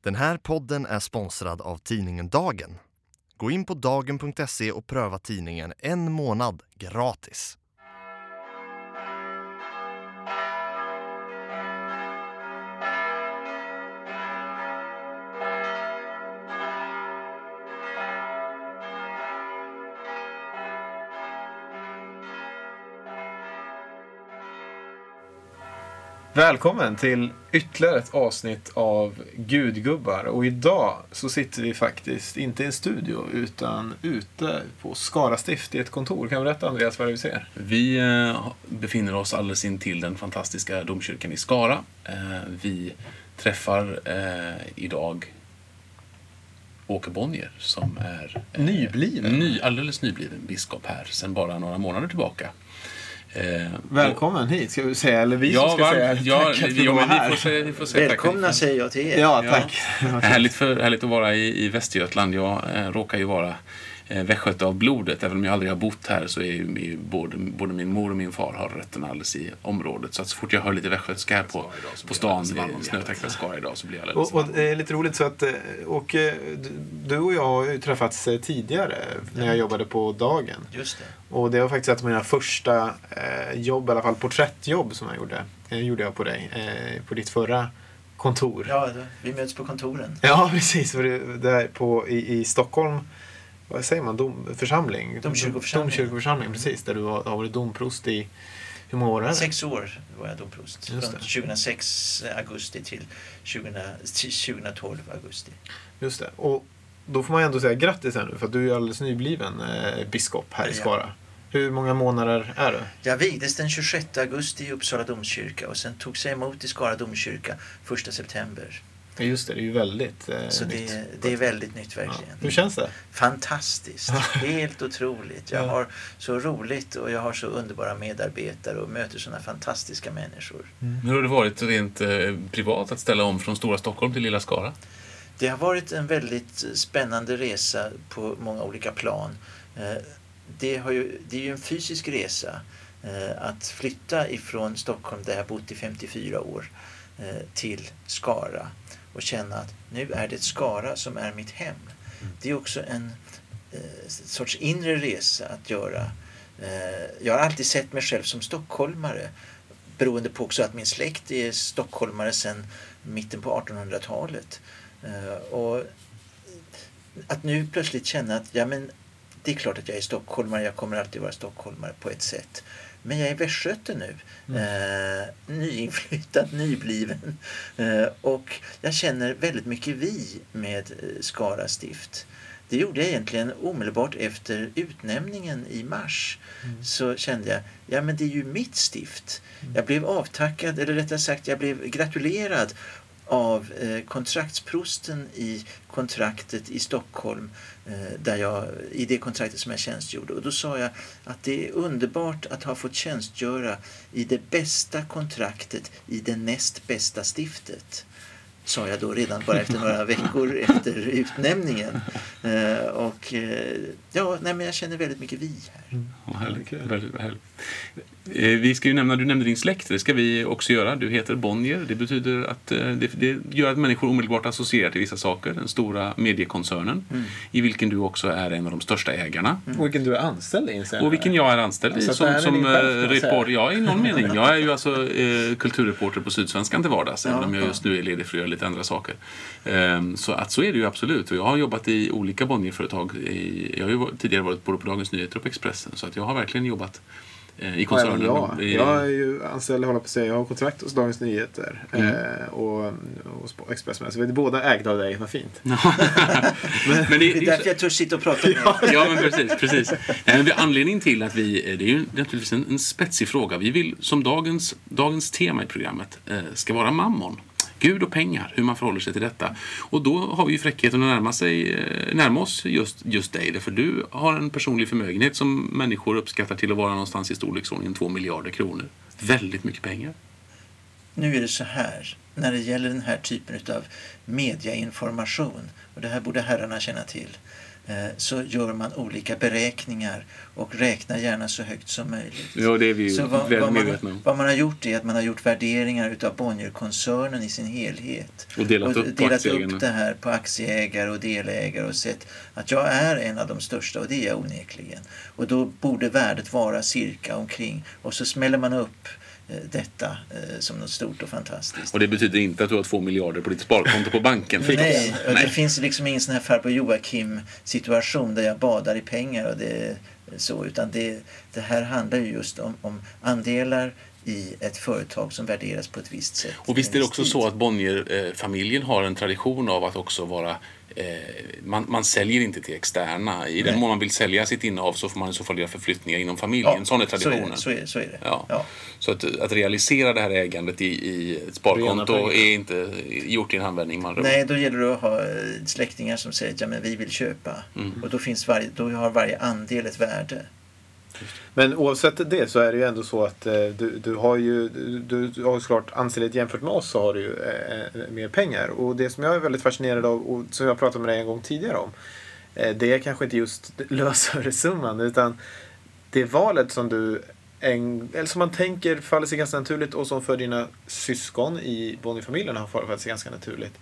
Den här podden är sponsrad av tidningen Dagen. Gå in på dagen.se och pröva tidningen en månad gratis. Välkommen till ytterligare ett avsnitt av Gudgubbar. Och idag så sitter vi faktiskt inte i en studio utan ute på Skara stift i ett kontor. Kan du berätta Andreas vad det är vi ser? Vi eh, befinner oss alldeles intill den fantastiska domkyrkan i Skara. Eh, vi träffar eh, idag Åke Bonnier som är Nybliven. Ny, alldeles nybliven biskop här sedan bara några månader tillbaka. Eh, Välkommen hit ska vi säga. Eller vi Ja, som ska varmt- säga ja, tack att vi ja, var här. får säga, vi får säga tack. Välkomna säger jag till er. Ja, Ja. tack. Härligt, för, härligt att vara i, i Västergötland. Jag eh, råkar ju vara eh, västgöte av blodet. Även om jag aldrig har bott här så är ju både, både min mor och min far har rötterna alldeles i området. Så att så fort jag hör lite västgötska här på, på stan i snötäckta Skara idag så blir jag alldeles Och, och det är lite roligt så att eh, och, eh, du- och jag har ju träffats eh, tidigare när jag jobbade på Dagen. Just det. Och det var faktiskt ett av mina första eh, jobb, i alla fall porträttjobb som jag gjorde. Eh, gjorde jag på dig, eh, på ditt förra kontor. Ja, vi möts på kontoren. Ja, precis. För det, där på, i, I Stockholm, vad säger man, dom, församling? Domkyrkoförsamling. Domkyrkoförsamling, precis. Där du har, har varit domprost i, hur många år är det? Sex år var jag domprost. Från det. 2006 augusti till, 20, till 2012 augusti. Just det. Och då får man ändå säga grattis här nu, för att du är alldeles nybliven eh, biskop här i Ja. Skara. Hur många månader är du? Jag vigdes den 26 augusti i Uppsala domkyrka och sen togs jag emot i Skara domkyrka 1 september. Ja, Just det, det är ju väldigt eh, Så nytt. det, det är väldigt nytt Ja. verkligen. Hur känns det? Fantastiskt. Helt otroligt. Jag Ja. har så roligt och jag har så underbara medarbetare och möter sådana fantastiska människor. Hur har det varit rent eh, privat att ställa om från stora Stockholm till lilla Skara? Det har varit en väldigt spännande resa på många olika plan. Eh, Det, har ju, det är ju en fysisk resa eh, att flytta ifrån Stockholm där jag bott i 54 år eh, till Skara och känna att nu är det Skara som är mitt hem. Det är också en eh, sorts inre resa att göra. Eh, Jag har alltid sett mig själv som stockholmare beroende på också att min släkt är stockholmare sedan mitten på 1800-talet. Eh, Och att nu plötsligt känna att ja, men det är klart att jag är stockholmare, jag kommer alltid vara stockholmare på ett sätt. Men jag är västgöte nu. Eh, nyinflyttad, nybliven. Eh, och jag känner väldigt mycket vi med eh, Skara stift. Det gjorde jag egentligen omedelbart efter utnämningen i mars. Så kände jag, ja men det är ju mitt stift. Jag blev avtackad, eller rättare sagt jag blev gratulerad av eh, kontraktsprosten i kontraktet i Stockholm eh, där jag, i det kontraktet som jag tjänstgjorde. Och då sa jag att det är underbart att ha fått tjänstgöra i det bästa kontraktet i det näst bästa stiftet. Sa jag då redan bara efter några veckor efter utnämningen. Eh, och eh, ja, nej, men jag känner väldigt mycket vi här. Vad härligt. Väldigt härligt. Eh, Vi ska ju nämna, du nämnde din släkt, det ska vi också göra. Du heter Bonnier. Det betyder att eh, det, det gör att människor omedelbart associerar till vissa saker. Den stora mediekoncernen Mm. i vilken du också är en av de största ägarna. Och vilken du är anställd i. Och vilken jag är anställd i här som, som själv, eh, reporter. Ja, i någon mening. Jag är ju alltså eh, kulturreporter på Sydsvenskan till vardags, även Ja, om jag ja. just nu är ledig för att göra lite andra saker. Ehm, så att så är det ju absolut. Och jag har jobbat i olika Bonnierföretag. I, jag har ju tidigare varit både på Dagens Nyheter och på Expressen. Så att jag har verkligen jobbat eh, i koncernen. jag. I- Jag är ju anställd, håller på att säga, jag har kontrakt hos Dagens Nyheter Mm. eh, och, och Expressen. Så vi är båda ägda av dig, vad fint. men, men det, Det är är därför så- jag törs sitta och prata med er. Ja, men precis. precis. Nej, men anledningen till att vi... Det är ju naturligtvis en, en spetsig fråga. Vi vill, som dagens, dagens tema i programmet, eh, ska vara mammon. Gud och pengar, hur man förhåller sig till detta. Och då har vi ju fräckheten att närma, sig, eh, närma oss just, just dig. För du har en personlig förmögenhet som människor uppskattar till att vara någonstans i storleksordningen 2 miljarder kronor. Väldigt mycket pengar. Nu är det så här, när det gäller den här typen av mediainformation, och det här borde herrarna känna till eh, så gör man olika beräkningar och räknar gärna så högt som möjligt. Ja, det är vi ju Så vad, väl vad, man, medvetna om. vad man har gjort är att man har gjort värderingar utav Bonnierkoncernen i sin helhet. Och delat upp på delat upp det här på aktieägare och delägare och sett att jag är en av de största och det är jag onekligen. Och då borde värdet vara cirka omkring och så smäller man upp detta eh, som något stort och fantastiskt. Och det betyder inte att du har två miljarder på ditt sparkonto på banken. Fix. Nej, och det Nej. finns liksom ingen sån här farbror Joakim situation där jag badar i pengar och det så utan det, det här handlar ju just om, om andelar i ett företag som värderas på ett visst sätt. Och visst är det också så att Bonnier-familjen har en tradition av att också vara eh, man, man säljer inte till externa. I den mån man vill sälja sitt innehav så får man i så fall göra förflyttningar inom familjen. Sån är traditionen. Så är det. Så är det, så är det. Ja. Ja. Så att, att realisera det här ägandet i, i ett sparkonto är inte gjort i en handvändning. Man Nej, då gäller det att ha eh, släktingar som säger att ja, men vi vill köpa. Mm. Och då, finns varje, då har varje andel ett värde. Men oavsett det så är det ju ändå så att eh, du, du har ju du, du har ju såklart ansenligt jämfört med oss så har du ju eh, eh, mer pengar. Och det som jag är väldigt fascinerad av och som jag pratade med dig en gång tidigare om. Eh, det är kanske inte just lösöresumman utan det valet som du en, eller som man tänker faller sig ganska naturligt och som för dina syskon i Bonnierfamiljen har fallit sig ganska naturligt.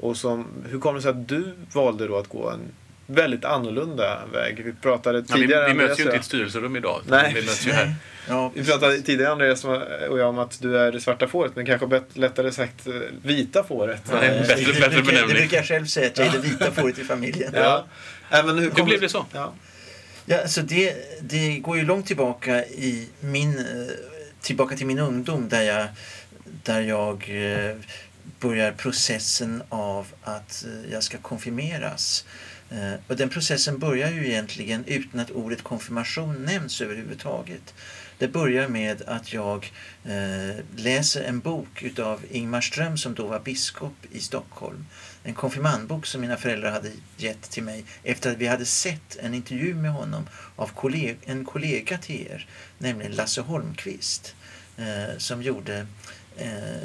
Och som, hur kommer det sig att du valde då att gå en väldigt annorlunda väg? Vi pratade Ja, vi, tidigare vi möts ju inte i ett styrelserum idag. Nej. Vi möts ju här. Ja, vi pratade tidigare Andreas och jag om att du är det svarta fåret, men kanske lättare sagt eh, vita fåret. Ja, det är bättre- bättre det, brukar, det benämning. brukar jag själv säga att jag är det vita fåret i familjen. Ja. Men hur Hur blev det så? Ja. Ja, alltså det, det går ju långt tillbaka i min, eh, tillbaka till min ungdom där jag, där jag eh, börjar processen av att jag ska konfirmeras. Eh, och den processen börjar ju egentligen utan att ordet konfirmation nämns överhuvudtaget. Det börjar med att jag eh, läser en bok utav Ingmar Ström som då var biskop i Stockholm. En konfirmandbok som mina föräldrar hade gett till mig efter att vi hade sett en intervju med honom av en kollega till er, nämligen Lasse Holmqvist, eh, som gjorde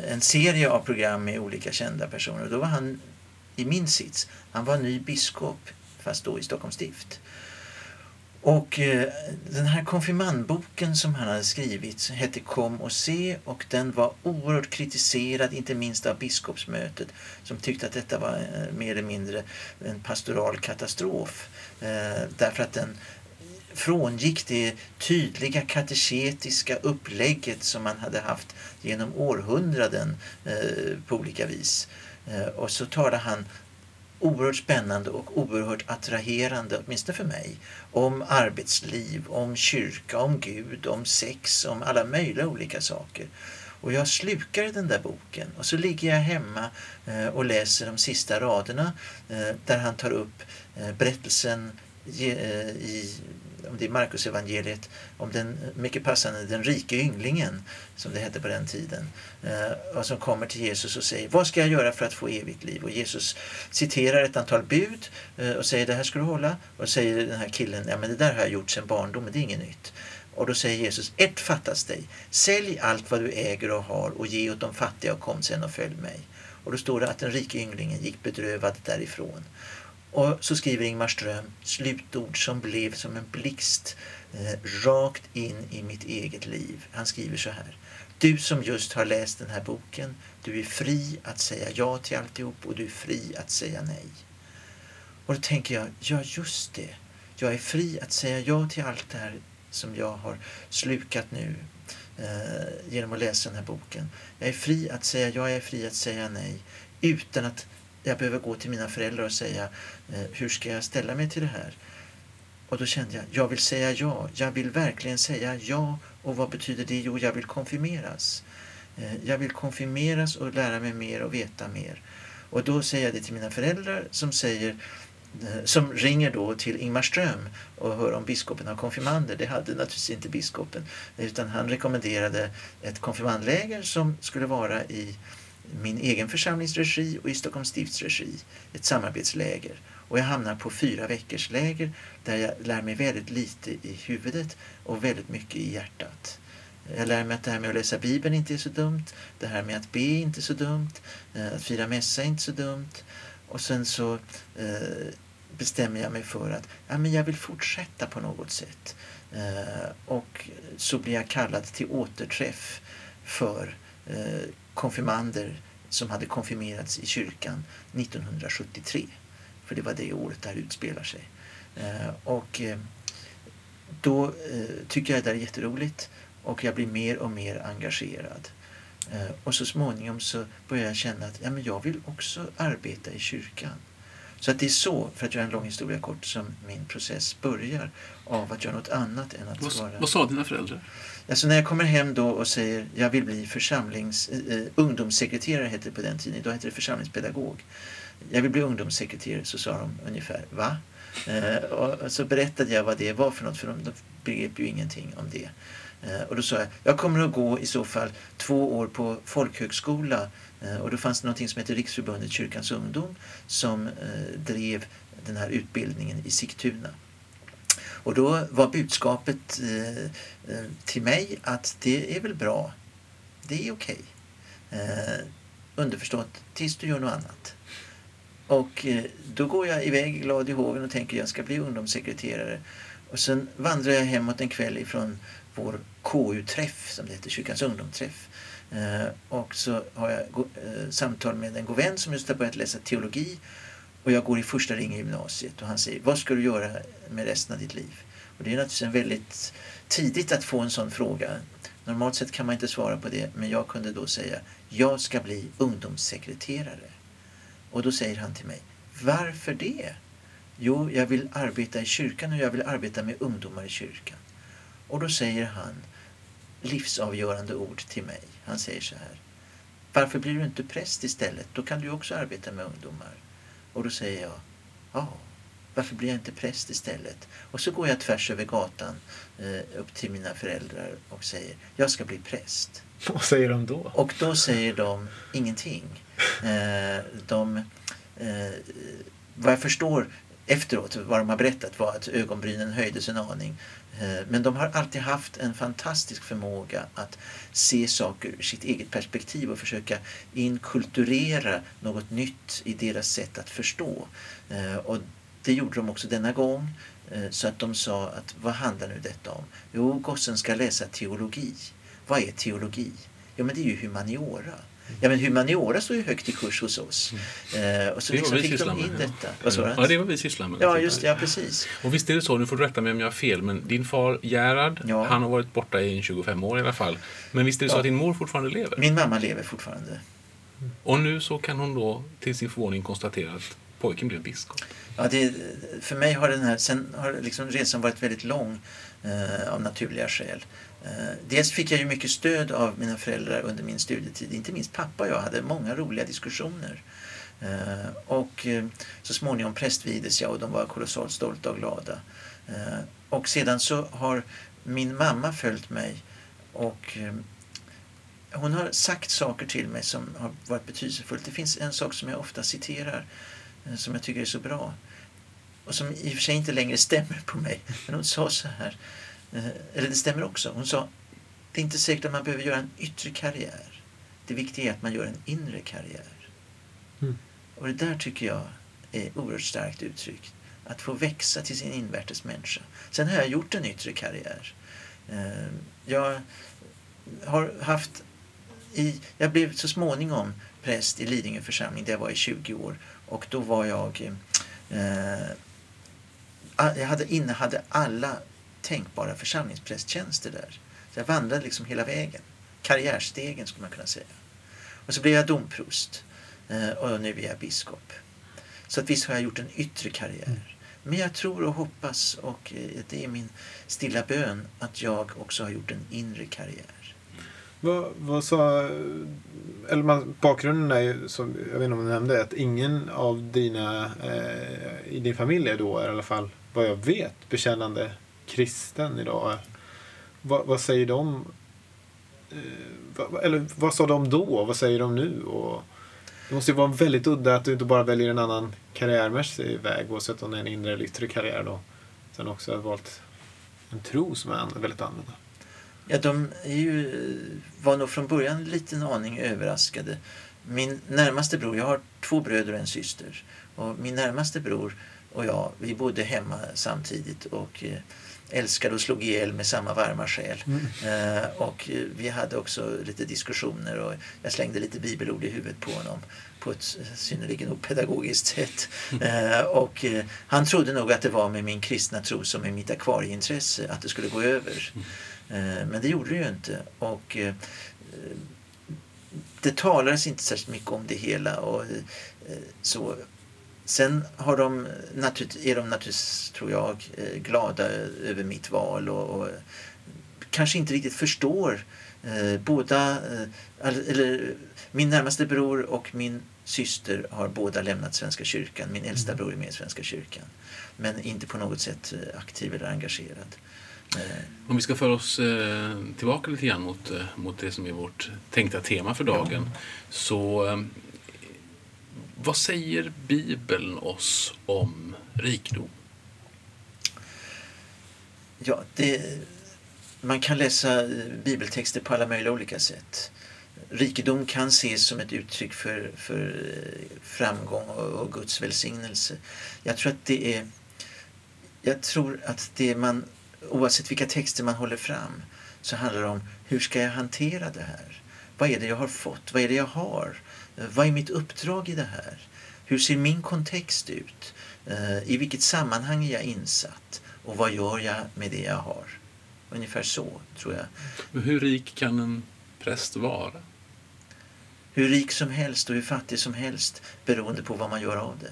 en serie av program med olika kända personer. Och då var han i min sits. Han var ny biskop, fast då i Stockholms stift. Och eh, den här konfirmandboken som han hade skrivit hette Kom och se och den var oerhört kritiserad, inte minst av biskopsmötet som tyckte att detta var eh, mer eller mindre en pastoral katastrof. Eh, därför att den frångick det tydliga kateketiska upplägget som man hade haft genom århundraden eh, på olika vis. Eh, och så talade han oerhört spännande och oerhört attraherande, åtminstone för mig, om arbetsliv, om kyrka, om Gud, om sex, om alla möjliga olika saker. Och jag slukar den där boken och så ligger jag hemma eh, och läser de sista raderna eh, där han tar upp berättelsen i om det är Marcus evangeliet om den mycket passande den rike ynglingen som det hette på den tiden eh, och som kommer till Jesus och säger vad ska jag göra för att få evigt liv? Och Jesus citerar ett antal bud eh, och säger det här ska du hålla och säger den här killen ja men det där har jag gjort sedan barndomen, det är inget nytt. Och då säger Jesus, ett fattas dig. Sälj allt vad du äger och har och ge åt de fattiga och kom sen och följ mig. Och då står det att den rike ynglingen gick bedrövad därifrån. Och så skriver Ingmar Ström slutord som blev som en blixt eh, rakt in i mitt eget liv. Han skriver så här. Du som just har läst den här boken, du är fri att säga ja till alltihop och du är fri att säga nej. Och då tänker jag, ja just det. Jag är fri att säga ja till allt det här som jag har slukat nu eh, genom att läsa den här boken. Jag är fri att säga ja, jag är fri att säga nej utan att jag behöver gå till mina föräldrar och säga eh, hur ska jag ställa mig till det här? Och då kände jag, jag vill säga ja. Jag vill verkligen säga ja. Och vad betyder det? Jo, jag vill konfirmeras. Eh, jag vill konfirmeras och lära mig mer och veta mer. Och då säger jag det till mina föräldrar som säger eh, som ringer då till Ingmar Ström och hör om biskopen har konfirmander. Det hade naturligtvis inte biskopen. Utan han rekommenderade ett konfirmandläger som skulle vara i min egen församlings regi och i Stockholms stifts regi. Ett samarbetsläger. Och jag hamnar på fyra veckors läger där jag lär mig väldigt lite i huvudet och väldigt mycket i hjärtat. Jag lär mig att det här med att läsa Bibeln inte är så dumt. Det här med att be är inte så dumt. Eh, att fira mässa är inte så dumt. Och sen så eh, bestämmer jag mig för att ja, men jag vill fortsätta på något sätt. Eh, och så blir jag kallad till återträff för konfirmander som hade konfirmerats i kyrkan 1973. För det var det året det här utspelar sig. Eh, och eh, då eh, tycker jag det är jätteroligt och jag blir mer och mer engagerad. Och så småningom så börjar jag känna att ja, men jag vill också arbeta i kyrkan. Så att det är så, för att göra en lång historia kort, som min process börjar av att göra något annat än att Vad, vara... vad sa dina föräldrar? Alltså när jag kommer hem då och säger jag vill bli församlings, eh, ungdomssekreterare hette det på den tiden, då hette det församlingspedagog. Jag vill bli ungdomssekreterare så sa de ungefär va? Eh, och så berättade jag vad det var för något för de, de begrep ju ingenting om det. Eh, och då sa jag jag kommer att gå i så fall två år på folkhögskola eh, och då fanns det någonting som hette Riksförbundet Kyrkans ungdom som eh, drev den här utbildningen i Sigtuna. Och då var budskapet eh, eh, till mig att det är väl bra. Det är okej. Okay. underförstått, tills du gör något annat. Och då går jag iväg glad i hågen och tänker jag ska bli ungdomssekreterare. Och sen vandrar jag hemåt en kväll ifrån vår KU-träff, som det heter, Kyrkans ungdomsträff. Eh, och så har jag eh, samtal med en god vän som just har börjat läsa teologi. Och jag går i första ring i gymnasiet och han säger, vad ska du göra med resten av ditt liv? Och det är naturligtvis en väldigt tidigt att få en sån fråga. Normalt sett kan man inte svara på det, men jag kunde då säga, jag ska bli ungdomssekreterare. Och då säger han till mig, varför det? Jo, jag vill arbeta i kyrkan och jag vill arbeta med ungdomar i kyrkan. Och då säger han livsavgörande ord till mig. Han säger så här. Varför blir du inte präst istället? Då kan du också arbeta med ungdomar. Och då säger jag, ja, varför blir jag inte präst istället? Och så går jag tvärs över gatan eh, upp till mina föräldrar och säger, jag ska bli präst. Vad säger de då? Och då säger de ingenting. Eh, de, eh, vad jag förstår efteråt, vad de har berättat var att ögonbrynen höjdes en aning. Eh, men de har alltid haft en fantastisk förmåga att se saker ur sitt eget perspektiv och försöka inkulturera något nytt i deras sätt att förstå. Eh, och det gjorde de också denna gång. Eh, så att de sa att vad handlar nu detta om? Jo, gossen ska läsa teologi. Vad är teologi? Ja, men det är ju humaniora. Ja, men humaniora står ju högt i kurs hos oss. Eh, och så Det liksom vad fick de in med, ja. detta. Vad sa du? Ja, det vad vi sysslar med. Ja, just det. Ja, precis. Och visst är det så, nu får du rätta mig om jag har fel, men din far Gerhard, Ja. han har varit borta i 25 år i alla fall. Men visst är det så Ja. att din mor fortfarande lever? Min mamma lever fortfarande. Och nu så kan hon då till sin förvåning konstatera att pojken blev biskop. Ja, det, för mig har den här, sen har liksom resan varit väldigt lång eh, av naturliga skäl. Eh, dels fick jag ju mycket stöd av mina föräldrar under min studietid. Inte minst pappa och jag hade många roliga diskussioner. Eh, och eh, så småningom prästvigdes jag och de var kolossalt stolta och glada. Och sedan så har min mamma följt mig och hon har sagt saker till mig som har varit betydelsefullt. Det finns en sak som jag ofta citerar som jag tycker är så bra och som i och för sig inte längre stämmer på mig. Men hon sa så här, eller det stämmer också. Hon sa, det är inte säkert att man behöver göra en yttre karriär. Det viktiga är att man gör en inre karriär. Mm. Och det där tycker jag är oerhört starkt uttryckt. Att få växa till sin invärtes människa. Sen har jag gjort en yttre karriär. Eh, Jag har haft i, jag blev så småningom präst i Lidingö församling där jag var i 20 år. Och då var jag eh, jag hade, innehade alla tänkbara församlingsprästtjänster där. Så jag vandrade liksom hela vägen. Karriärstegen skulle man kunna säga. Och så blev jag domprost. Eh, och nu är jag biskop. Så att visst har jag gjort en yttre karriär. Men jag tror och hoppas, och eh, det är min stilla bön, att jag också har gjort en inre karriär. Vad, vad sa... Eller man, bakgrunden är ju, som jag vet inte om du nämnde, att ingen av dina eh, i din familj är då, i alla fall vad jag vet, bekännande kristen idag. Vad, vad säger de? Eh, eller vad sa de då? Vad säger de nu? Och, det måste ju vara väldigt udda att du inte bara väljer en annan karriärmässig väg oavsett om det är en inre eller yttre karriär då. Utan också har valt en tro som är väldigt annorlunda. Ja, de är ju, var nog från början en liten aning överraskade. min närmaste bror, jag har två bröder och en syster. Och min närmaste bror och jag, vi bodde hemma samtidigt och eh, älskade och slog ihjäl med samma varma själ. Eh, och vi hade också lite diskussioner och jag slängde lite bibelord i huvudet på honom på ett synnerligen opedagogiskt sätt. Eh, och eh, han trodde nog att det var med min kristna tro som med mitt akvarieintresse att det skulle gå över. Eh, men det gjorde det ju inte. Och eh, det talades inte särskilt mycket om det hela. Och, eh, så. Sen har de, är de naturligtvis, tror jag, eh, glada över mitt val och, och kanske inte riktigt förstår eh, båda, eh, eller min närmaste bror och min syster har båda lämnat Svenska kyrkan. Min äldsta bror är med i Svenska kyrkan. Men inte på något sätt eh, aktiv eller engagerad. Eh, Om vi ska föra oss tillbaka lite grann mot, mot det som är vårt tänkta tema för dagen. Så eh, vad säger Bibeln oss om rikedom? Ja, det, man kan läsa bibeltexter på alla möjliga olika sätt. Rikedom kan ses som ett uttryck för, för eh, framgång och, och Guds välsignelse. Jag tror att det är jag tror att det man, oavsett vilka texter man håller fram, så handlar det om hur ska jag hantera det här? Vad är det jag har fått? Vad är det jag har? Eh, Vad är mitt uppdrag i det här? Hur ser min kontext ut? Eh, I vilket sammanhang är jag insatt? Och vad gör jag med det jag har? Ungefär så, tror jag. Men hur rik kan en präst vara? Hur rik som helst och hur fattig som helst beroende på vad man gör av det.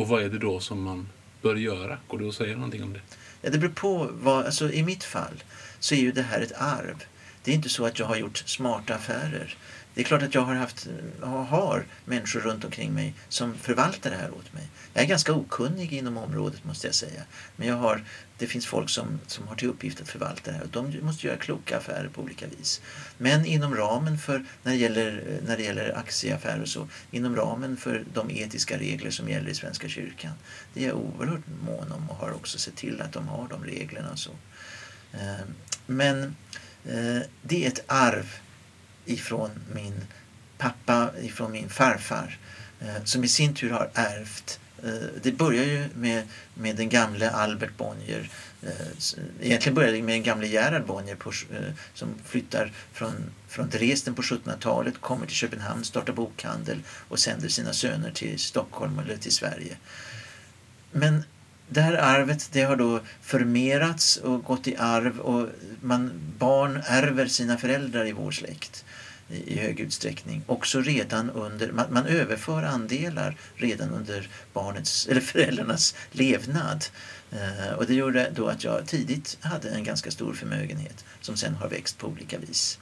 Och vad är det då som man bör göra? Går det att säga någonting om det? Ja, det beror på. Vad, alltså, I mitt fall så är ju det här ett arv. Det är inte så att jag har gjort smarta affärer. Det är klart att jag har haft, har- har människor runt omkring mig som förvaltar det här åt mig. Jag är ganska okunnig inom området måste jag säga. Men jag har, det finns folk som, som har till uppgift att förvalta det här och de måste göra kloka affärer på olika vis. Men inom ramen för, när det gäller, när det gäller aktieaffärer och så, inom ramen för de etiska regler som gäller i Svenska kyrkan. Det är jag oerhört mån om och har också sett till att de har de reglerna. och Så. Eh, men eh, det är ett arv ifrån min pappa, ifrån min farfar eh, som i sin tur har ärvt. Eh, det börjar ju med, med den gamle Albert Bonnier. Eh, egentligen började det med den gamle Gerhard Bonnier på, som flyttar från, från Dresden på 1700-talet, kommer till Köpenhamn, startar bokhandel och sänder sina söner till Stockholm eller till Sverige. Men det här arvet det har då förmerats och gått i arv och man, barn ärver sina föräldrar i vår släkt i, i hög utsträckning. Också redan under, man, man överför andelar redan under barnets, eller föräldrarnas levnad. Eh, och det gjorde då att jag tidigt hade en ganska stor förmögenhet som sen har växt på olika vis.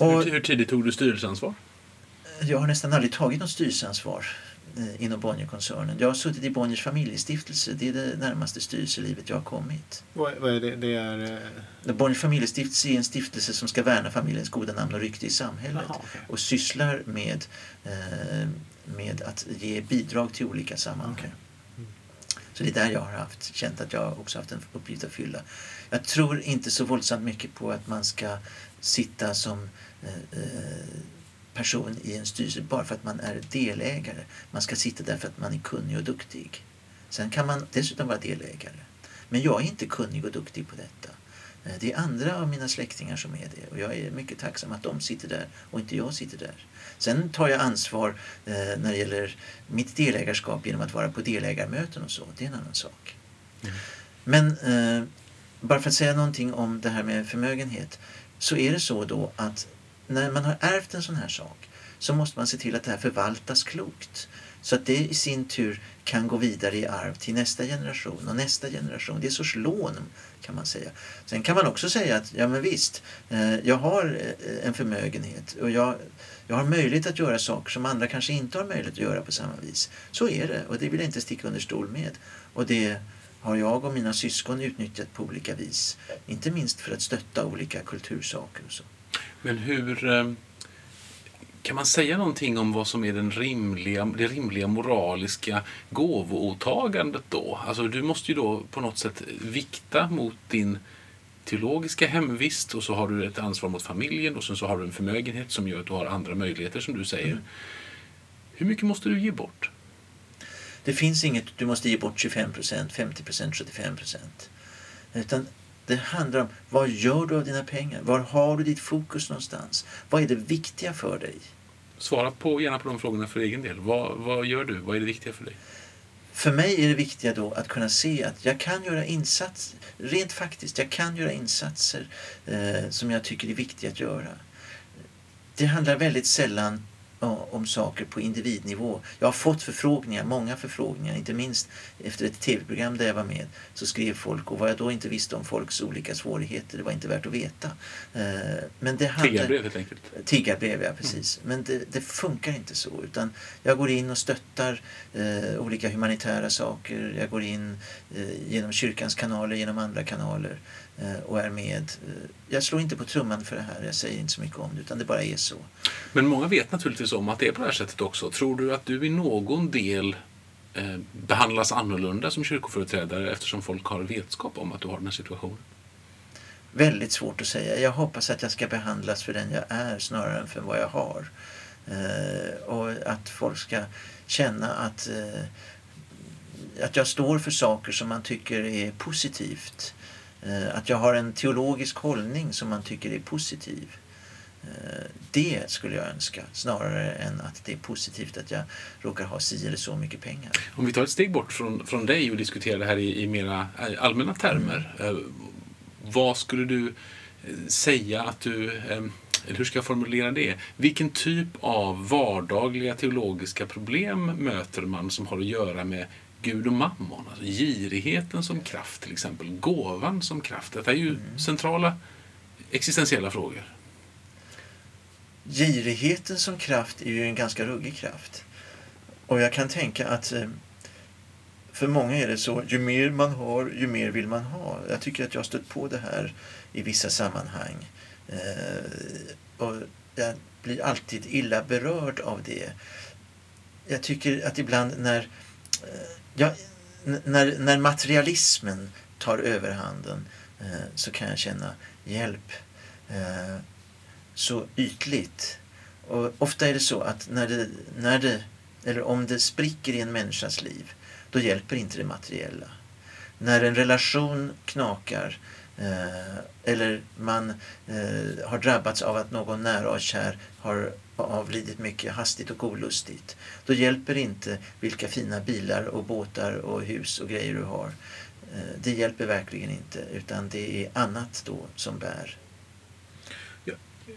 Och Hur, hur tidigt tog du styrelseansvar? jag har nästan aldrig tagit något styrelseansvar inom Bonnierkoncernen. Jag har suttit i Bonniers familjestiftelse. Det är det närmaste styrelselivet jag har kommit. Vad, vad är det? Det är... eh, Bonniers familjestiftelse är en stiftelse som ska värna familjens goda namn och rykte i samhället okej. och sysslar med, eh, med att ge bidrag till olika sammanhang. Okej. Så det är där jag har haft, känt att jag också haft en uppgift att fylla. Jag tror inte så våldsamt mycket på att man ska sitta som eh, eh, person i en styrelse bara för att man är delägare. Man ska sitta där för att man är kunnig och duktig. Sen kan man dessutom vara delägare. Men jag är inte kunnig och duktig på detta. Eh, Det är andra av mina släktingar som är det och jag är mycket tacksam att de sitter där och inte jag sitter där. Sen tar jag ansvar eh, när det gäller mitt delägarskap genom att vara på delägarmöten och så. Det är en annan sak. Men eh, bara för att säga någonting om det här med förmögenhet så är det så då att när man har ärvt en sån här sak så måste man se till att det här förvaltas klokt. Så att det i sin tur kan gå vidare i arv till nästa generation och nästa generation. Det är en sorts lån kan man säga. Sen kan man också säga att ja men visst, eh, jag har eh, en förmögenhet och jag, jag har möjlighet att göra saker som andra kanske inte har möjlighet att göra på samma vis. Så är det och det vill jag inte sticka under stol med. Och det har jag och mina syskon utnyttjat på olika vis. Inte minst för att stötta olika kultursaker och så. Men hur... eh, Kan man säga någonting om vad som är den rimliga, det rimliga moraliska gåvoåtagandet då? Alltså du måste ju då på något sätt vikta mot din teologiska hemvist och så har du ett ansvar mot familjen och sen så har du en förmögenhet som gör att du har andra möjligheter som du säger. Mm. Hur mycket måste du ge bort? Det finns inget du måste ge bort 25% 50% 75% Utan det handlar om vad gör du av dina pengar? Var har du ditt fokus någonstans? Vad är det viktiga för dig? Svara på, gärna på de frågorna för egen del. Vad, vad gör du? Vad är det viktiga för dig? För mig är det viktiga då att kunna se att jag kan göra insatser, rent faktiskt, jag kan göra insatser eh, som jag tycker är viktiga att göra. Det handlar väldigt sällan om saker på individnivå. Jag har fått förfrågningar, många förfrågningar, inte minst efter ett tv-program där jag var med. Så skrev folk och vad jag då inte visste om folks olika svårigheter, det var inte värt att veta. Eh, men det handlar... Tiggarbrev helt enkelt. Tiggarbrev, ja precis. Mm. Men det, det, funkar inte så. Utan jag går in och stöttar eh, olika humanitära saker. Jag går in eh, genom kyrkans kanaler, genom andra kanaler. Eh, och är med. Eh, jag slår inte på trumman för det här, jag säger inte så mycket om det, utan det bara är så. Men många vet naturligtvis om att det är på det här sättet också. Tror du att du i någon del eh, behandlas annorlunda som kyrkoföreträdare eftersom folk har vetskap om att du har den här situationen? Väldigt svårt att säga. Jag hoppas att jag ska behandlas för den jag är snarare än för vad jag har. och att folk ska känna att, att jag står för saker som man tycker är positivt att jag har en teologisk hållning som man tycker är positiv. Eh, det skulle jag önska snarare än att det är positivt att jag råkar ha si eller så mycket pengar. Om vi tar ett steg bort från, från dig och diskuterar det här i, i mera allmänna termer. Mm. Vad skulle du säga att du, eller hur ska jag formulera det? Vilken typ av vardagliga teologiska problem möter man som har att göra med Gud och mammon. Alltså girigheten som kraft till exempel. Gåvan som kraft. Detta är ju mm. centrala existentiella frågor. Girigheten som kraft är ju en ganska ruggig kraft. Och jag kan tänka att eh, för många är det så, ju mer man har, ju mer vill man ha. Jag tycker att jag har stött på det här i vissa sammanhang. Eh, och jag blir alltid illa berörd av det. Jag tycker att ibland när Eh, ja, när, när materialismen tar överhanden eh, så kan jag känna hjälp eh, så ytligt. Och ofta är det så att när det, när det, eller om det spricker i en människas liv, då hjälper inte det materiella. När en relation knakar eh, eller man eh, har drabbats av att någon nära och kär har avlidit mycket hastigt och olustigt. Då hjälper inte vilka fina bilar och båtar och hus och grejer du har. Eh, det hjälper verkligen inte utan det är annat då som bär.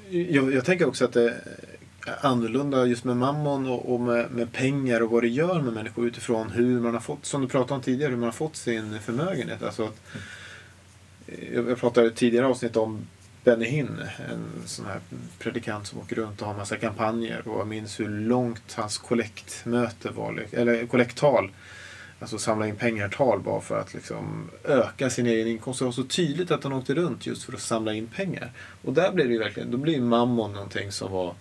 Jag, jag tänker också att det är annorlunda just med mammon och, och med, med, pengar och vad det gör med människor utifrån hur man har fått, som du pratade om tidigare, hur man har fått sin förmögenhet. Alltså att, eh, jag pratade i tidigare avsnitt om Benny Hinn, en sån här predikant som åker runt och har massa kampanjer. Och jag minns hur långt hans kollektmöte var, liksom, eller kollekttal, alltså samla in pengar-tal bara för att liksom öka sin egen inkomst. Det var så tydligt att han åkte runt just för att samla in pengar. Och där blev det ju verkligen, då blir mammon någonting som var,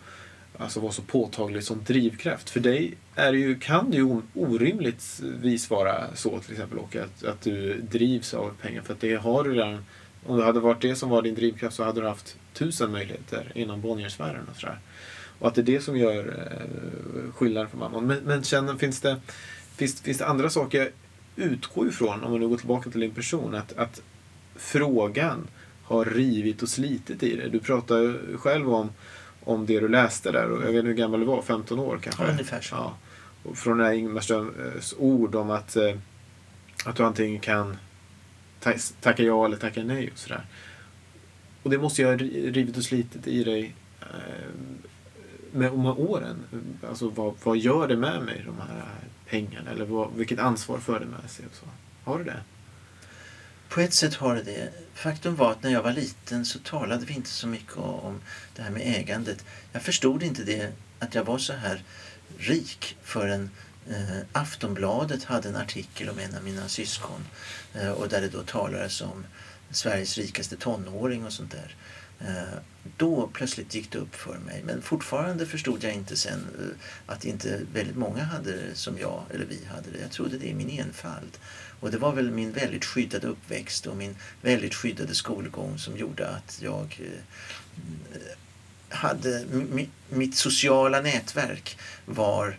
alltså var så påtagligt som drivkraft. För dig är det ju, kan det ju orimligtvis vara så till exempel, och att, att du drivs av pengar. För att det har du redan om det hade varit det som var din drivkraft så hade du haft tusen möjligheter inom Bonniersfären och sådär. Och att det är det som gör eh, skillnaden för mamman. Men, men känner, finns, det, finns, finns det andra saker, jag utgår ifrån, om man nu går tillbaka till din person, att, att frågan har rivit och slitit i dig. Du pratar själv om, om det du läste där och jag vet inte hur gammal du var, 15 år kanske? Ja, ungefär så. Ja. Och från den här Ingmar Ströms ord om att, eh, att du antingen kan tacka ja eller tacka nej och sådär. Och det måste ju ha rivit och slitit i dig eh, med, med åren. Alltså vad, vad gör det med mig, de här pengarna? Eller vad, vilket ansvar för det med sig? Och så. Har du det? På ett sätt har det det. Faktum var att när jag var liten så talade vi inte så mycket om det här med ägandet. Jag förstod inte det, att jag var så här rik förrän Eh, Aftonbladet hade en artikel om en av mina syskon eh, och där det då talades om Sveriges rikaste tonåring och sånt där. Eh, då plötsligt gick det upp för mig. Men fortfarande förstod jag inte sen eh, att inte väldigt många hade det som jag, eller vi hade det. Jag trodde det i min enfald. Och det var väl min väldigt skyddade uppväxt och min väldigt skyddade skolgång som gjorde att jag eh, hade, mitt sociala nätverk var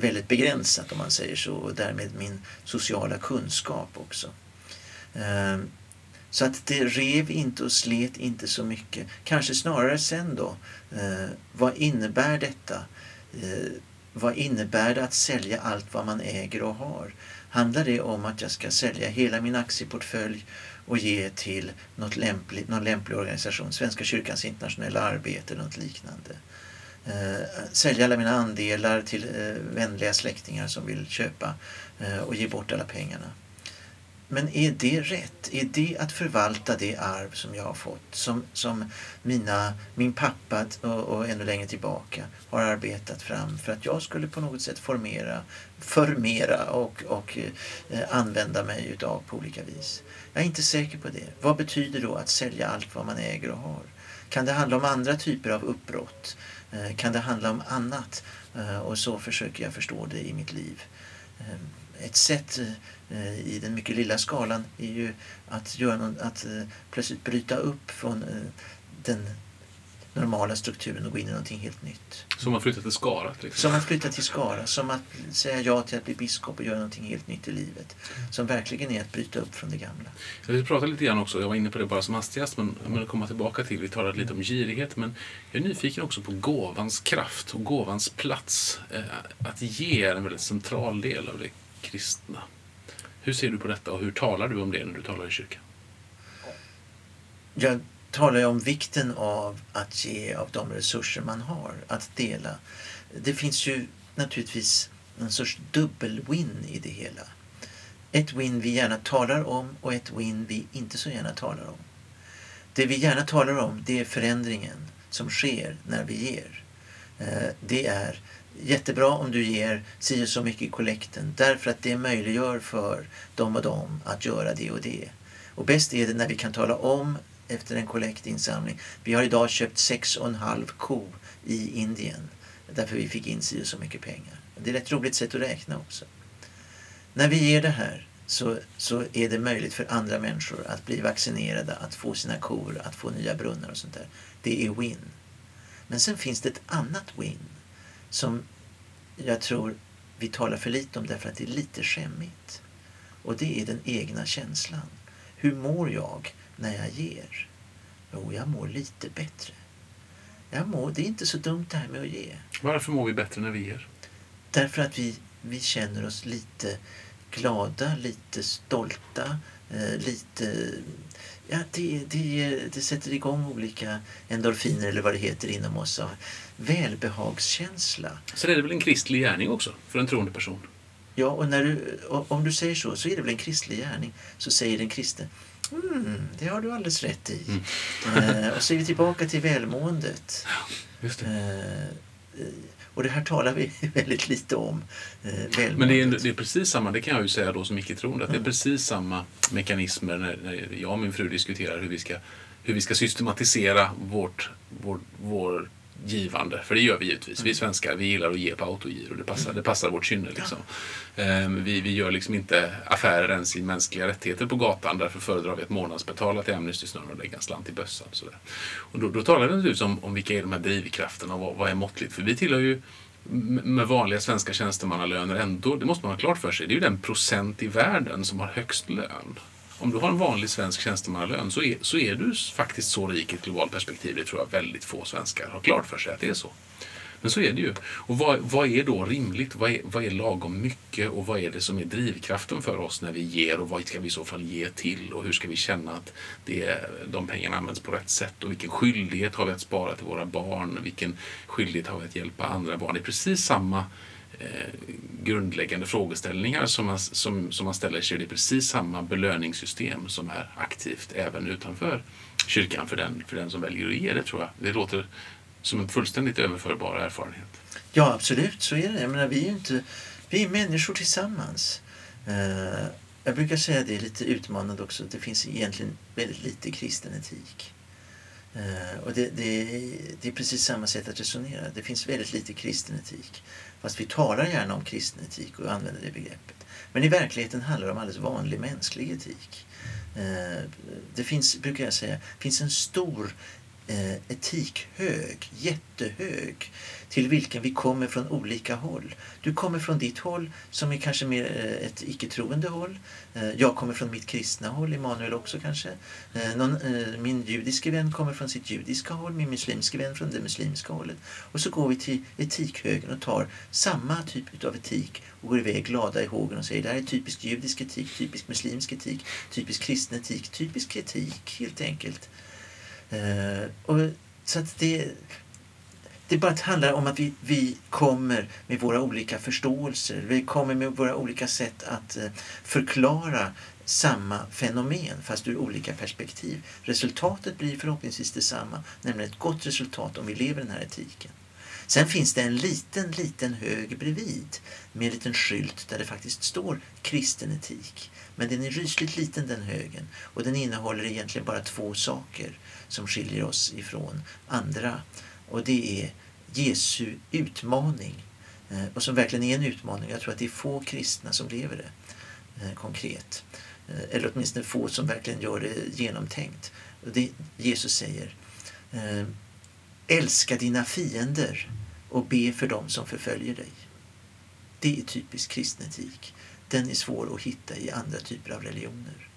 väldigt begränsat om man säger så och därmed min sociala kunskap också. Ehm, så att det rev inte och slet inte så mycket. Kanske snarare sen då. Eh, vad innebär detta? Eh, vad innebär det att sälja allt vad man äger och har? Handlar det om att jag ska sälja hela min aktieportfölj och ge till något lämpligt, någon lämplig organisation, Svenska kyrkans internationella arbete eller något liknande? Eh, sälja alla mina andelar till eh, vänliga släktingar som vill köpa eh, och ge bort alla pengarna. Men är det rätt? Är det att förvalta det arv som jag har fått? Som, som mina, min pappa och, och ännu längre tillbaka har arbetat fram för att jag skulle på något sätt formera, förmera och, och eh, använda mig utav på olika vis. Jag är inte säker på det. Vad betyder då att sälja allt vad man äger och har? Kan det handla om andra typer av uppbrott? Eh, kan det handla om annat? Eh, och så försöker jag förstå det i mitt liv. Eh, ett sätt i den mycket lilla skalan är ju att, göra någon, att plötsligt bryta upp från den normala strukturen och gå in i någonting helt nytt. Som att flytta till Skara? Till som att flytta till Skara, som att säga ja till att bli biskop och göra någonting helt nytt i livet. Som verkligen är att bryta upp från det gamla. Jag vill prata lite grann också, jag var inne på det bara som hastigast, men jag vill komma tillbaka till, vi talade lite om girighet, men jag är nyfiken också på gåvans kraft och gåvans plats. Att ge är en väldigt central del av det kristna. Hur ser du på detta och hur talar du om det när du talar i kyrkan? Jag talar ju om vikten av att ge av de resurser man har, att dela. Det finns ju naturligtvis en sorts dubbel-win i det hela. Ett win vi gärna talar om och ett win vi inte så gärna talar om. Det vi gärna talar om det är förändringen som sker när vi ger. Eh, det är jättebra om du ger si så mycket i kollekten därför att det möjliggör för dem och dem att göra det och det. Och bäst är det när vi kan tala om efter en kollektinsamling. Vi har idag köpt sex och en halv ko i Indien därför vi fick in si så mycket pengar. Det är ett roligt sätt att räkna också. När vi ger det här så, så är det möjligt för andra människor att bli vaccinerade, att få sina kor, att få nya brunnar och sånt där. Det är win. Men sen finns det ett annat win som jag tror vi talar för lite om därför att det är lite skämmigt. Och det är den egna känslan. Hur mår jag när jag ger? Jo, jag mår lite bättre. Jag mår, det är inte så dumt det här med att ge. Varför mår vi bättre när vi ger? Därför att vi, vi känner oss lite glada, lite stolta, eh, lite ja, det, det, det sätter igång olika endorfiner eller vad det heter inom oss av välbehagskänsla. Så är det väl en kristlig gärning också för en troende person? Ja, och när du, om du säger så, så är det väl en kristlig gärning. Så säger den kristne, mm, det har du alldeles rätt i. Mm. eh, och så är vi tillbaka till välmåendet. Det. Eh, och det här talar vi väldigt lite om. Eh, Men det är, det är, precis samma, det kan jag ju säga då som icke-troende, att mm. det är precis samma mekanismer när, när jag och min fru diskuterar hur vi ska, hur vi ska systematisera vårt, vår, vår givande. För det gör vi givetvis. Vi mm. svenskar vi gillar att ge på autogiro. Det passar, det passar vårt kynne. Liksom. Um, vi, vi gör liksom inte affärer ens i mänskliga rättigheter på gatan. Därför föredrar vi att månadsbetala till Amnesty snarare och lägga en slant i bössan. Sådär. Och då, då talar vi naturligtvis om, om vilka är de här drivkrafterna och vad, vad är måttligt. För vi tillhör ju med vanliga svenska tjänstemannalöner ändå, det måste man ha klart för sig, det är ju den procent i världen som har högst lön om du har en vanlig svensk tjänstemannalön så är, så är du faktiskt så rik i ett globalt perspektiv. Det tror jag väldigt få svenskar har klart för sig att det är så. Men så är det ju. Och vad, vad är då rimligt? Vad är, vad är lagom mycket? Och vad är det som är drivkraften för oss när vi ger? Och vad ska vi i så fall ge till? Och hur ska vi känna att det, de pengarna används på rätt sätt? Och vilken skyldighet har vi att spara till våra barn? Vilken skyldighet har vi att hjälpa andra barn? Det är precis samma Eh, grundläggande frågeställningar som man, som, som man ställer sig. Det är precis samma belöningssystem som är aktivt även utanför kyrkan för den, för den som väljer att ge det, tror jag. Det låter som en fullständigt överförbar erfarenhet. Ja, absolut, så är det. Jag menar, vi är inte... Vi är människor tillsammans. Eh, jag brukar säga det är lite utmanande också, att det finns egentligen väldigt lite kristen etik. Eh, och det, det, det är precis samma sätt att resonera. Det finns väldigt lite kristen etik. Fast vi talar gärna om kristen etik och använder det begreppet. Men i verkligheten handlar det om alldeles vanlig mänsklig etik. Eh, det finns, brukar jag säga, finns en stor eh, etikhög, jättehög, till vilken vi kommer från olika håll. Du kommer från ditt håll som är kanske mer eh, ett icke-troende håll. Eh, jag kommer från mitt kristna håll, Emanuel också kanske. Eh, någon, eh, min judiske vän kommer från sitt judiska håll, min muslimske vän från det muslimska hållet. Och så går vi till etikhögen och tar samma typ av etik och går iväg glada i hågen och säger det här är typisk judisk etik, typisk muslimsk etik, typisk kristen etik, typisk kritik, helt enkelt. Eh, och, så att det, det bara handlar om att vi, vi kommer med våra olika förståelser. Vi kommer med våra olika sätt att eh, förklara samma fenomen fast ur olika perspektiv. Resultatet blir förhoppningsvis detsamma, nämligen ett gott resultat om vi lever den här etiken. Sen finns det en liten, liten hög bredvid med en liten skylt där det faktiskt står kristen etik. Men den är rysligt liten den högen och den innehåller egentligen bara två saker som skiljer oss ifrån andra. Och det är Jesu utmaning eh, och som verkligen är en utmaning. Jag tror att det är få kristna som lever det eh, konkret. Eh, eller åtminstone få som verkligen gör det genomtänkt. Och det Jesus säger Älska dina fiender och be för dem som förföljer dig. Det är typisk kristen etik. Den är svår att hitta i andra typer av religioner.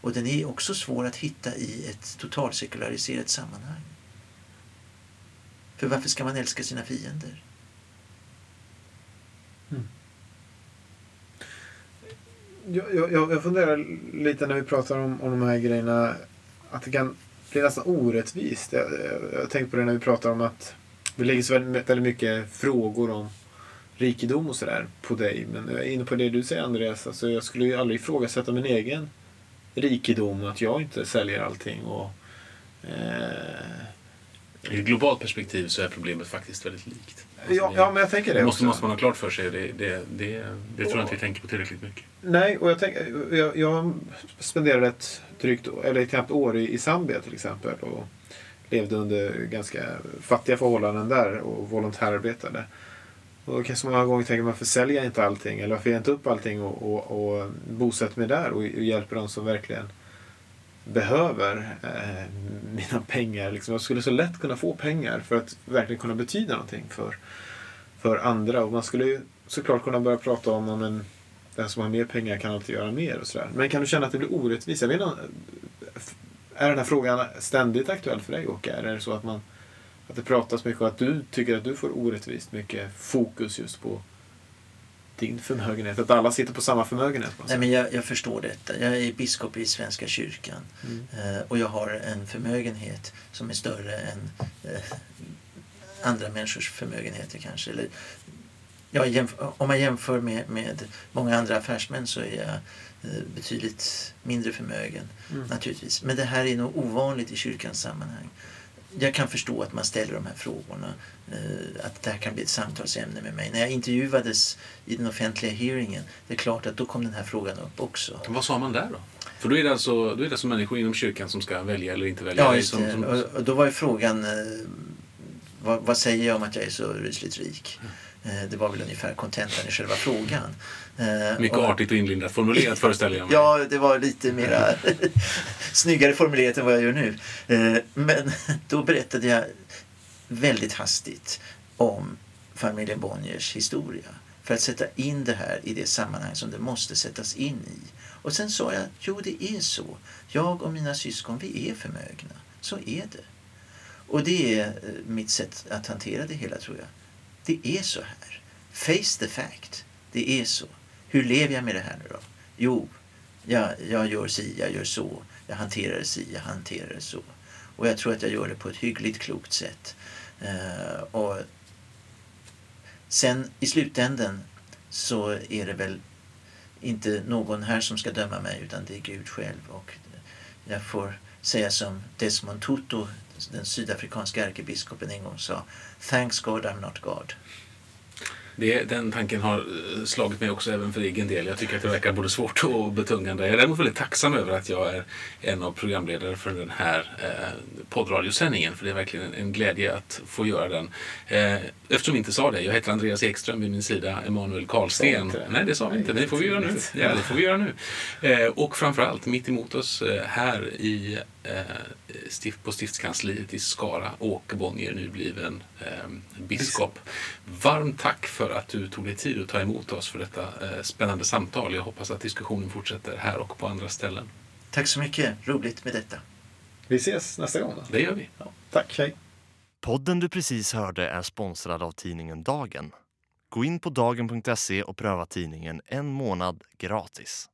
Och den är också svår att hitta i ett totalsekulariserat sammanhang. För varför ska man älska sina fiender? Mm. Jag, jag, jag funderar lite när vi pratar om, om de här grejerna att det kan bli nästan orättvist. Jag, jag, jag tänkte på det när vi pratar om att det så väldigt, väldigt mycket frågor om rikedom och sådär på dig. Men jag är inne på det du säger Andreas. Alltså, jag skulle ju aldrig ifrågasätta min egen rikedom. Att jag inte säljer allting. Och, eh... I ett globalt perspektiv så är problemet faktiskt väldigt likt. Alltså, ja, ja, men jag tänker det måste, också. måste man ha klart för sig. Det, det, det, det tror jag inte vi tänker på tillräckligt mycket. Nej, och jag, tänk, jag, jag spenderade ett drygt, eller ett knappt år i, i Zambia till exempel. Och levde under ganska fattiga förhållanden där och volontärarbetade. Och då kanske många gånger tänker varför säljer jag inte allting? Eller varför ger jag inte upp allting och, och, och bosätter mig där och, och hjälper de som verkligen behöver eh, mina pengar. Liksom. Jag skulle så lätt kunna få pengar för att verkligen kunna betyda någonting för, för andra. Och man skulle ju såklart kunna börja prata om att den som har mer pengar kan alltid göra mer och sådär. Men kan du känna att det blir orättvist? Jag vet inte, är den här frågan ständigt aktuell för dig Åke? Är det så att, man, att det pratas mycket och att du tycker att du får orättvist mycket fokus just på din förmögenhet? Att alla sitter på samma förmögenhet? Nej, men jag, jag, förstår detta. Jag är biskop i Svenska kyrkan mm. Eh, och jag har en förmögenhet som är större än eh, andra människors förmögenheter kanske. Eller, ja, om man jämför med, med många andra affärsmän så är jag Eh, betydligt mindre förmögen mm. naturligtvis. Men det här är nog ovanligt i kyrkans sammanhang. Jag kan förstå att man ställer de här frågorna. Eh, att det här kan bli ett samtalsämne med mig. När jag intervjuades i den offentliga hearingen, det är klart att då kom den här frågan upp också. Vad sa man där då? För då är det alltså, då är det alltså människor inom kyrkan som ska välja eller inte välja? Ja, just det. Som, som... Och då var ju frågan, eh, vad, vad, säger jag om att jag är så rysligt rik? Mm. Det var väl ungefär kontentan i själva frågan. Eh, Mycket och, artigt och inlindat formulerat föreställer jag mig. Ja, det var lite mera snyggare formulerat än vad jag gör nu. Eh, men då berättade jag väldigt hastigt om familjen Bonniers historia för att sätta in det här i det sammanhang som det måste sättas in i. Och sen sa jag, jo det är så. Jag och mina syskon, vi är förmögna. Så är det. Och det är eh, mitt sätt att hantera det hela tror jag. Det är så här. Face the fact. Det är så. Hur lever jag med det här nu då? Jo, jag, jag gör si, jag gör så. Jag hanterar det si, jag hanterar det så. Och jag tror att jag gör det på ett hyggligt klokt sätt. Uh, och sen i slutänden så är det väl inte någon här som ska döma mig utan det är Gud själv. Och jag får säga som Desmond Tutu, den sydafrikanska ärkebiskopen en gång sa Thanks God I'm not God. Det, den tanken har eh, slagit mig också även för egen del. Jag tycker att det verkar både svårt och betungande. Jag är däremot väldigt tacksam över att jag är en av programledare för den här eh, poddradiosändningen. För det är verkligen en glädje att få göra den. Eh, eftersom vi inte sa det. Jag heter Andreas Ekström vid min sida, Emanuel Karlsten. Nej, det sa vi inte. Det får vi göra nu. Ja, det får vi göra nu. Eh, och framförallt mitt emot oss eh, här i eh, stift, på stiftskansliet i Skara, Åke Bonnier, nybliven biskop. Varmt tack för att du tog dig tid att ta emot oss för detta eh, spännande samtal. Jag hoppas att diskussionen fortsätter här och på andra ställen. Tack så mycket. Roligt med detta. Vi ses nästa gång då. Det gör vi. Tack, hej. Podden du precis hörde är sponsrad av tidningen Dagen. Gå in på dagen.se och pröva tidningen en månad gratis.